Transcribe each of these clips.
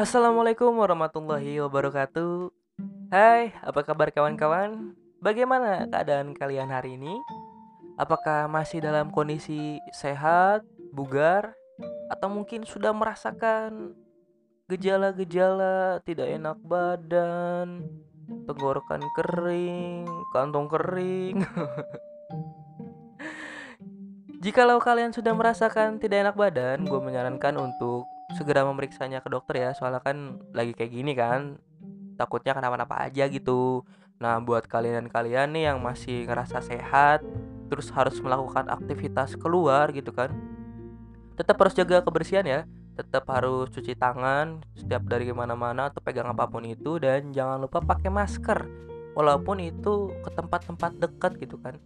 Assalamualaikum warahmatullahi wabarakatuh. Hai, apa kabar kawan-kawan? Bagaimana keadaan kalian hari ini? Apakah masih dalam kondisi sehat, bugar, atau mungkin sudah merasakan gejala-gejala tidak enak badan, tenggorokan kering, kantong kering? Jikalau kalian sudah merasakan tidak enak badan, gue menyarankan untuk segera memeriksanya ke dokter ya. Soalnya kan lagi kayak gini kan, takutnya kenapa-napa aja gitu. Nah, buat kalian-kalian nih yang masih ngerasa sehat, terus harus melakukan aktivitas keluar gitu kan, tetap harus jaga kebersihan ya. Tetap harus cuci tangan setiap dari mana-mana atau pegang apa pun itu dan jangan lupa pakai masker walaupun itu ke tempat-tempat dekat gitu kan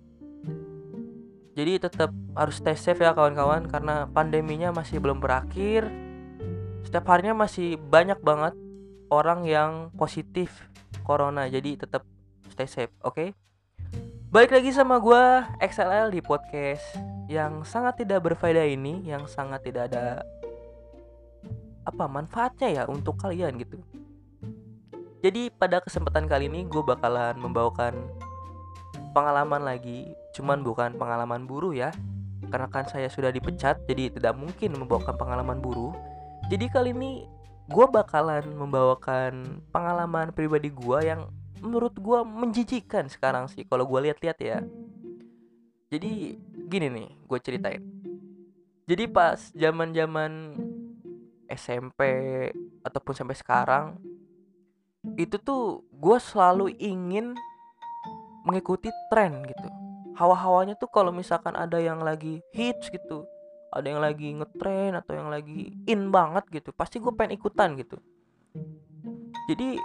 jadi tetap harus stay safe ya kawan-kawan karena pandeminya masih belum berakhir. Setiap harinya masih banyak banget orang yang positif corona. Jadi tetap stay safe, oke? Okay? Balik lagi sama gue XLL di podcast yang sangat tidak berfaedah ini, yang sangat tidak ada apa manfaatnya ya untuk kalian gitu. Jadi pada kesempatan kali ini gue bakalan membawakan pengalaman lagi cuman bukan pengalaman buruh ya karena kan saya sudah dipecat jadi tidak mungkin membawakan pengalaman buruh jadi kali ini gue bakalan membawakan pengalaman pribadi gue yang menurut gue menjijikan sekarang sih kalau gue lihat-lihat ya. Jadi gini nih gue ceritain. Jadi pas zaman zaman SMP ataupun sampai sekarang itu tuh gue selalu ingin mengikuti tren gitu. Hawa-hawanya tuh kalau misalkan ada yang lagi hits gitu ada yang lagi ngetren atau yang lagi in banget gitu pasti gue pengen ikutan gitu. Jadi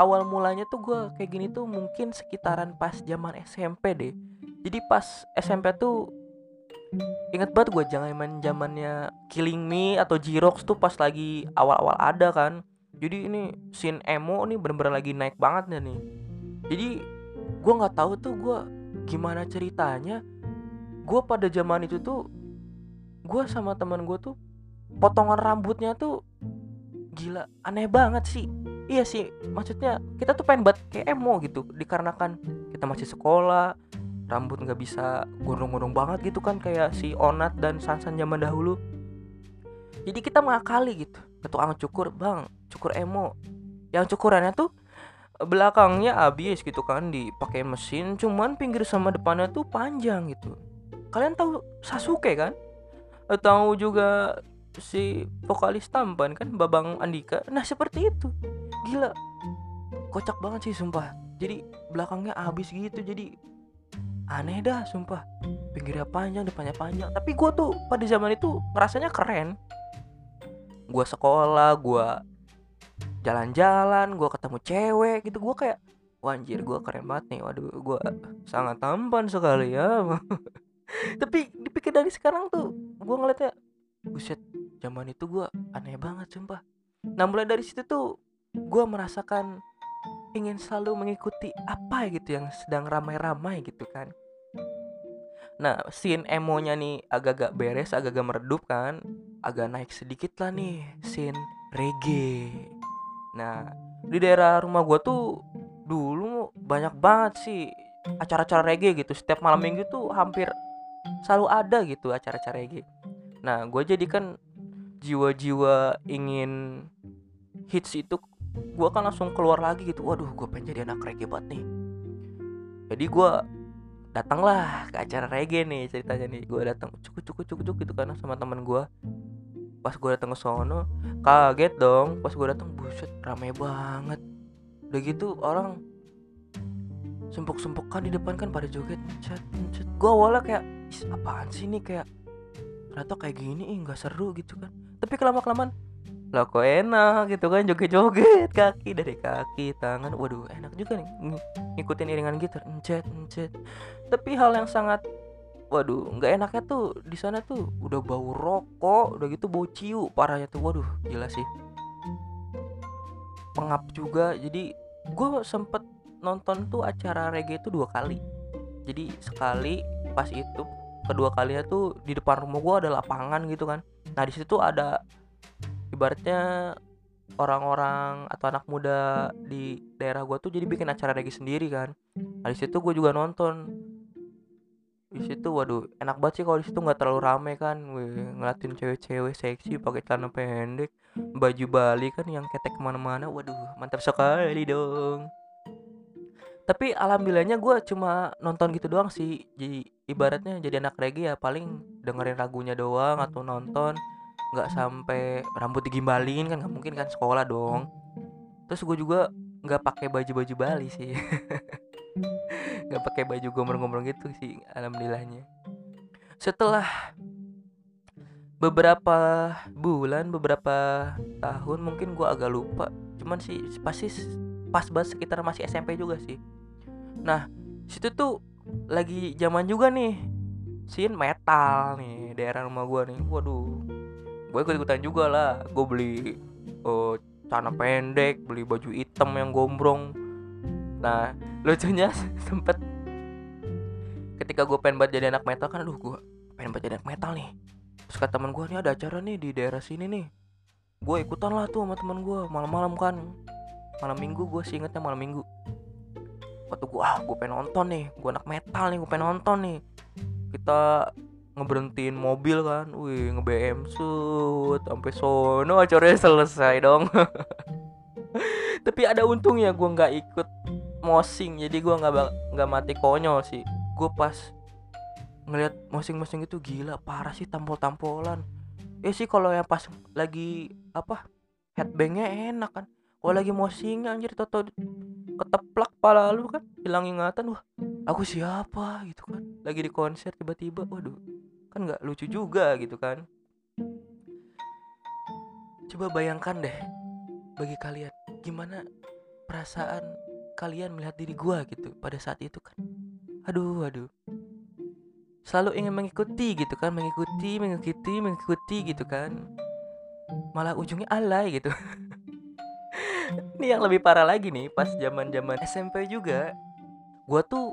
awal mulanya tuh gue kayak gini tuh mungkin sekitaran pas zaman SMP deh. Jadi pas SMP tuh inget banget gue jangan main zamannya Killing Me atau Jirox tuh pas lagi awal-awal ada kan. Jadi ini scene emo nih bener-bener lagi naik banget nih jadi gue nggak tahu tuh gue gimana ceritanya. Gue pada zaman itu tuh gue sama teman gue tuh potongan rambutnya tuh gila aneh banget sih. Iya sih maksudnya kita tuh pengen buat kayak emo gitu dikarenakan kita masih sekolah rambut nggak bisa gunung-gunung banget gitu kan kayak si Onat dan Sansan zaman dahulu. Jadi kita mengakali gitu ke tukang cukur bang cukur emo. Yang cukurannya tuh belakangnya habis gitu kan dipakai mesin cuman pinggir sama depannya tuh panjang gitu. Kalian tahu Sasuke kan tahu juga si vokalis tampan kan Babang Andika. Nah seperti itu. Gila. Kocak banget sih sumpah. Jadi belakangnya habis gitu. Jadi aneh dah sumpah. Pinggirnya panjang depannya panjang. Tapi gue tuh pada zaman itu ngerasanya keren. Gue sekolah gue jalan-jalan gue ketemu cewek gitu. Gue kayak wanjir gue keren banget nih. Waduh gue sangat tampan sekali ya. Tapi dipikir dari sekarang tuh gue ngeliatnya buset zaman itu gue aneh banget sumpah. Nah mulai dari situ tuh gue merasakan ingin selalu mengikuti apa gitu yang sedang ramai-ramai gitu kan. Nah scene emonya nih agak-agak beres agak-agak meredup kan. Agak naik sedikit lah nih scene reggae. Nah, di daerah rumah gue tuh dulu banyak banget sih acara-acara reggae gitu. Setiap malam minggu tuh hampir selalu ada gitu acara-acara reggae. Nah, gue jadi kan jiwa-jiwa ingin hits itu gue kan langsung keluar lagi gitu. Waduh, gue pengen jadi anak reggae banget nih. Jadi gue datanglah ke acara reggae nih ceritanya nih. Gue datang cukup cukup cukup cukup gitu kan sama teman gue pas gue datang ke sono kaget dong pas gue datang buset rame banget udah gitu orang sempuk-sempukan di depan kan pada joget chat gue awalnya kayak Is, apaan sih ini? Kayak ternyata kayak gini ih nggak seru gitu kan. Tapi kelama kelamaan lah kok enak? Gitu kan joget-joget kaki dari kaki tangan. Waduh enak juga nih ng ngikutin iringan gitar encet encet. Tapi hal yang sangat waduh nggak enaknya tuh di sana tuh udah bau rokok udah gitu bau ciu parahnya tuh. Waduh gila sih. Pengap juga. Jadi gue sempet nonton tuh acara reggae itu dua kali. Jadi sekali pas itu kedua kalinya tuh di depan rumah gue ada lapangan gitu kan. Nah di situ ada ibaratnya orang-orang atau anak muda di daerah gua tuh jadi bikin acara reggae sendiri kan. Nah, di situ gue juga nonton. Di situ waduh enak banget sih kalau di situ nggak terlalu rame kan. Wih, ngeliatin cewek-cewek seksi pakai celana pendek baju Bali kan yang ketek ke mana-mana. Waduh mantap sekali dong tapi alhamdulillahnya gue cuma nonton gitu doang sih. Jadi ibaratnya jadi anak reggae ya paling dengerin lagunya doang atau nonton. Nggak sampai rambut digimbalin kan nggak mungkin kan sekolah dong. Terus gue juga nggak pakai baju-baju Bali sih. Nggak pakai baju gombrong-gombrong gitu sih alhamdulillahnya. Setelah beberapa bulan beberapa tahun mungkin gua agak lupa. Cuman sih pasti pas banget sekitar masih SMP juga sih. Nah situ tuh lagi zaman juga nih scene metal nih daerah rumah gua nih. Waduh gue ikut ikutan juga lah. Gue beli uh, celana pendek beli baju hitam yang gombrong. Nah lucunya sempet ketika gue pengen banget jadi anak metal kan aduh gue pengen banget jadi anak metal nih. Terus kata teman gue nih ada acara nih di daerah sini nih. Gue ikutan lah tuh sama teman gue malam-malam kan malam minggu gue sih ingetnya malam minggu. Waktu gue ah gue pengen nonton nih gue anak metal nih gue pengen nonton nih. Kita ngeberhentiin mobil kan wih nge BM sud sampai sono acaranya selesai dong. Tapi ada untungnya gue nggak ikut mosing jadi gue nggak nggak mati konyol sih. Gue pas ngelihat mosing-mosing itu gila parah sih tampol-tampolan. Ya sih kalau yang pas lagi apa headbangnya enak kan kalau lagi mosing anjir. Toto keteplak pala lu kan. Hilang ingatan. Wah aku siapa? Gitu kan. Lagi di konser tiba-tiba. Waduh kan nggak lucu juga gitu kan. Coba bayangkan deh bagi kalian gimana perasaan kalian melihat diri gua gitu pada saat itu kan. Aduh aduh selalu ingin mengikuti gitu kan mengikuti mengikuti mengikuti gitu kan. Malah ujungnya alay gitu ini yang lebih parah lagi nih pas zaman zaman SMP juga gua tuh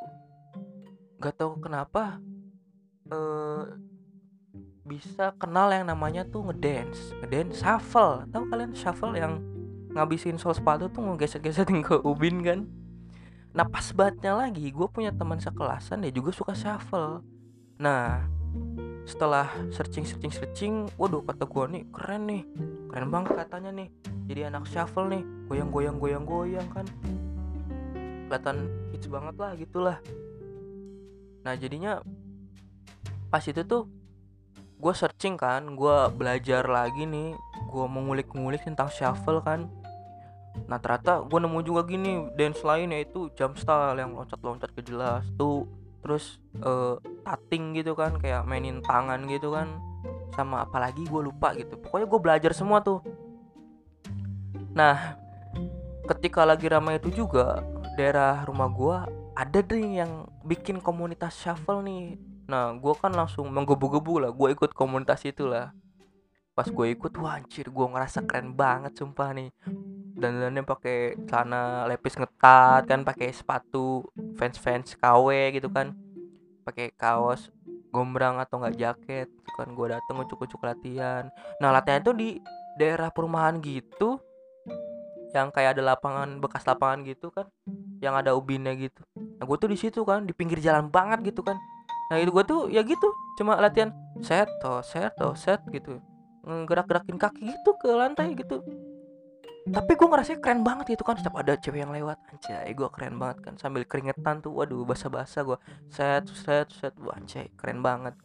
gak tahu kenapa uh, bisa kenal yang namanya tuh ngedance ngedance shuffle. Tahu kalian shuffle yang ngabisin sol sepatu tuh ngegesek-gesekin ke ubin kan? Nah pas bangetnya lagi gue punya teman sekelasan dia juga suka shuffle. Nah setelah searching searching searching waduh kata gue nih keren nih keren banget katanya nih jadi anak shuffle nih goyang goyang goyang goyang kan. Kelihatan hits banget lah gitulah. Nah jadinya pas itu tuh gue searching kan gue belajar lagi nih gue mengulik-ngulik tentang shuffle kan. Nah ternyata gue nemu juga gini dance lain yaitu jump style yang loncat-loncat ke jelas tuh. Terus uh, tating gitu kan kayak mainin tangan gitu kan. Sama apalagi gue lupa gitu. Pokoknya gue belajar semua tuh nah ketika lagi ramai itu juga daerah rumah gue ada deh yang bikin komunitas shuffle nih. Nah gue kan langsung menggebu-gebu lah gue ikut komunitas itu lah pas gue ikut wah gue ngerasa keren banget sumpah nih. Dan dannya pakai celana lepis ngetat kan pakai sepatu fans fans KW gitu kan. Pakai kaos gombrang atau enggak jaket kan gue dateng ucuk-ucuk latihan. Nah latihan itu di daerah perumahan gitu yang kayak ada lapangan bekas lapangan gitu kan yang ada ubinnya gitu. Nah gue tuh di situ kan di pinggir jalan banget gitu kan. Nah itu gue tuh ya gitu cuma latihan set to set to set gitu. Ngegerak-gerakin kaki gitu ke lantai gitu. Tapi gue ngerasa keren banget gitu kan setiap ada cewek yang lewat anjay gue keren banget kan. Sambil keringetan tuh waduh basa-basa gue set set set wah anjay keren banget.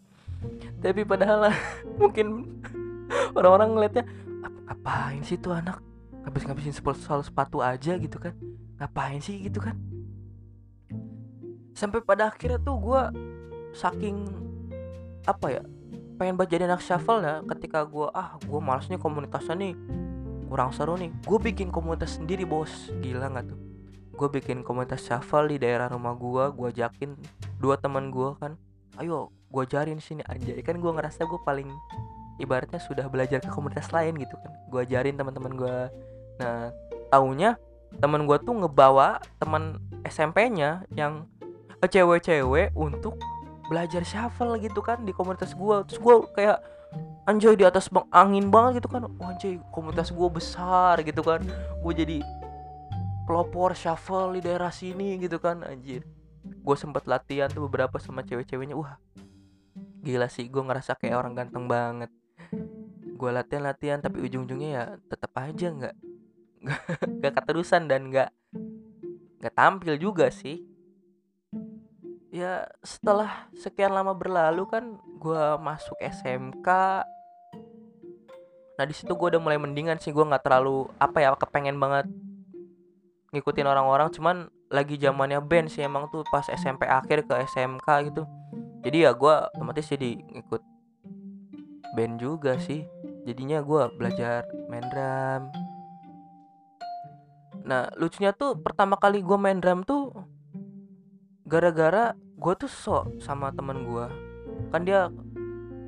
Tapi padahal mungkin orang-orang ngeliatnya ngapain sih tuh anak habis ngabisin soal sepatu aja gitu kan. Ngapain sih gitu kan? Sampai pada akhirnya tuh gue saking apa ya pengen buat jadi anak shuffle ya ketika gue ah gue malas nih komunitasnya nih. Kurang seru nih. Gue bikin komunitas sendiri bos. Gila nggak tuh? Gue bikin komunitas shuffle di daerah rumah gue gue ajakin dua teman gue kan. Ayo gue ajarin sini. Aja kan gue ngerasa gue paling ibaratnya sudah belajar ke komunitas lain gitu kan. Gue ajarin teman-teman gue nah taunya teman gue tuh ngebawa teman SMP-nya yang cewek-cewek untuk belajar shuffle gitu kan di komunitas gue terus gue kayak anjay di atas bang angin banget gitu kan. Wah, anjay komunitas gue besar gitu kan. Gue jadi pelopor shuffle di daerah sini gitu kan anjir. Gue sempat latihan tuh beberapa sama cewek-ceweknya. Wah gila sih gue ngerasa kayak orang ganteng banget. Gue latihan latihan tapi ujung-ujungnya ya tetap aja nggak nggak keterusan dan nggak nggak tampil juga sih. Ya setelah sekian lama berlalu kan gue masuk SMK nah di situ gue udah mulai mendingan sih gue nggak terlalu apa ya kepengen banget ngikutin orang-orang. Cuman lagi zamannya band sih emang tuh pas SMP akhir ke SMK gitu. Jadi ya gue otomatis jadi ngikut band juga sih. Jadinya gue belajar main drum nah lucunya tuh pertama kali gue main drum tuh gara-gara gue tuh sok sama teman gue kan dia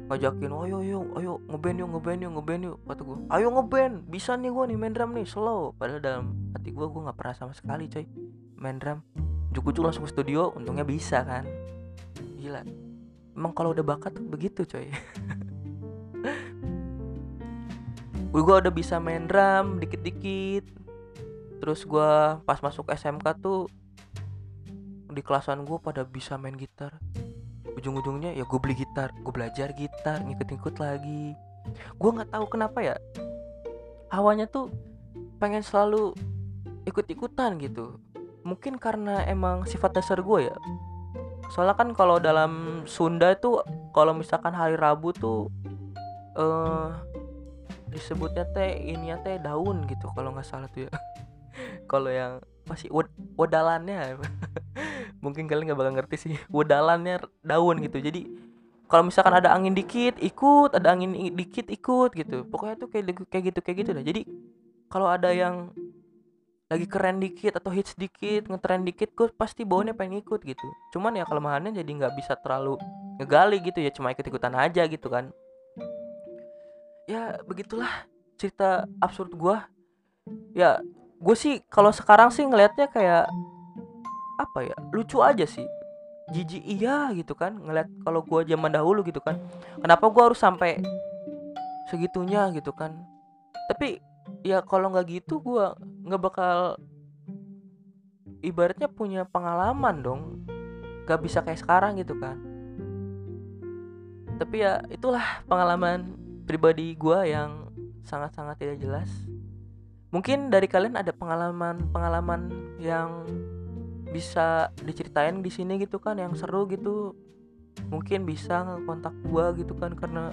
ngajakin ayo ayo ayo ngeband yuk ngeband yuk ngeband yuk kata gue ayo ngeband bisa nih gue nih main drum nih slow. Padahal dalam hati gue gue nggak pernah sama sekali coy main drum. Juku langsung ke studio untungnya bisa kan. Gila. Emang kalau udah bakat tuh begitu coy. Gue udah bisa main drum dikit-dikit terus gue pas masuk SMK tuh di kelasan gue pada bisa main gitar. Ujung-ujungnya ya gue beli gitar gue belajar gitar ngikut-ngikut lagi. Gue nggak tahu kenapa ya awalnya tuh pengen selalu ikut-ikutan gitu. Mungkin karena emang sifat dasar gue ya. Soalnya kan kalau dalam Sunda itu kalau misalkan hari Rabu tuh eh uh, disebutnya teh ini teh daun gitu kalau nggak salah tuh ya kalau yang masih wad wadalannya mungkin kalian nggak bakal ngerti sih wadalannya daun gitu. Jadi kalau misalkan ada angin dikit ikut ada angin dikit ikut gitu. Pokoknya tuh kayak kayak gitu kayak gitu dah. Jadi kalau ada yang lagi keren dikit atau hits dikit ngetren dikit gue pasti bawanya pengen ikut gitu. Cuman ya kelemahannya jadi nggak bisa terlalu ngegali gitu ya cuma ikut ikutan aja gitu kan. Ya begitulah cerita absurd gue ya gue sih kalau sekarang sih ngelihatnya kayak apa ya lucu aja sih. Jijik iya gitu kan ngeliat kalau gue zaman dahulu gitu kan kenapa gue harus sampai segitunya gitu kan. Tapi ya kalau nggak gitu gue nggak bakal ibaratnya punya pengalaman dong gak bisa kayak sekarang gitu kan. Tapi ya itulah pengalaman pribadi gue yang sangat-sangat tidak jelas mungkin dari kalian ada pengalaman-pengalaman yang bisa diceritain di sini gitu kan yang seru gitu. Mungkin bisa kontak gua gitu kan karena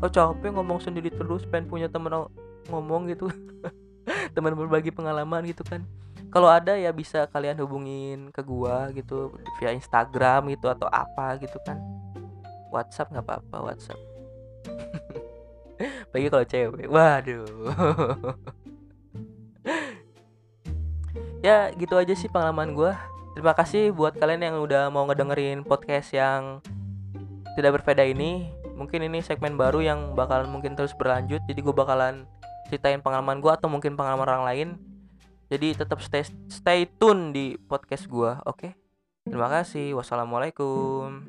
oh capek ngomong sendiri terus pengen punya temen ngomong gitu. Teman berbagi pengalaman gitu kan. Kalau ada ya bisa kalian hubungin ke gua gitu via Instagram gitu atau apa gitu kan. WhatsApp nggak apa-apa WhatsApp. Bagi kalau cewek. Waduh ya gitu aja sih pengalaman gue terima kasih buat kalian yang udah mau ngedengerin podcast yang tidak berbeda ini. Mungkin ini segmen baru yang bakalan mungkin terus berlanjut jadi gue bakalan ceritain pengalaman gue atau mungkin pengalaman orang lain. Jadi tetap stay stay tune di podcast gue oke? Okay? terima kasih wassalamualaikum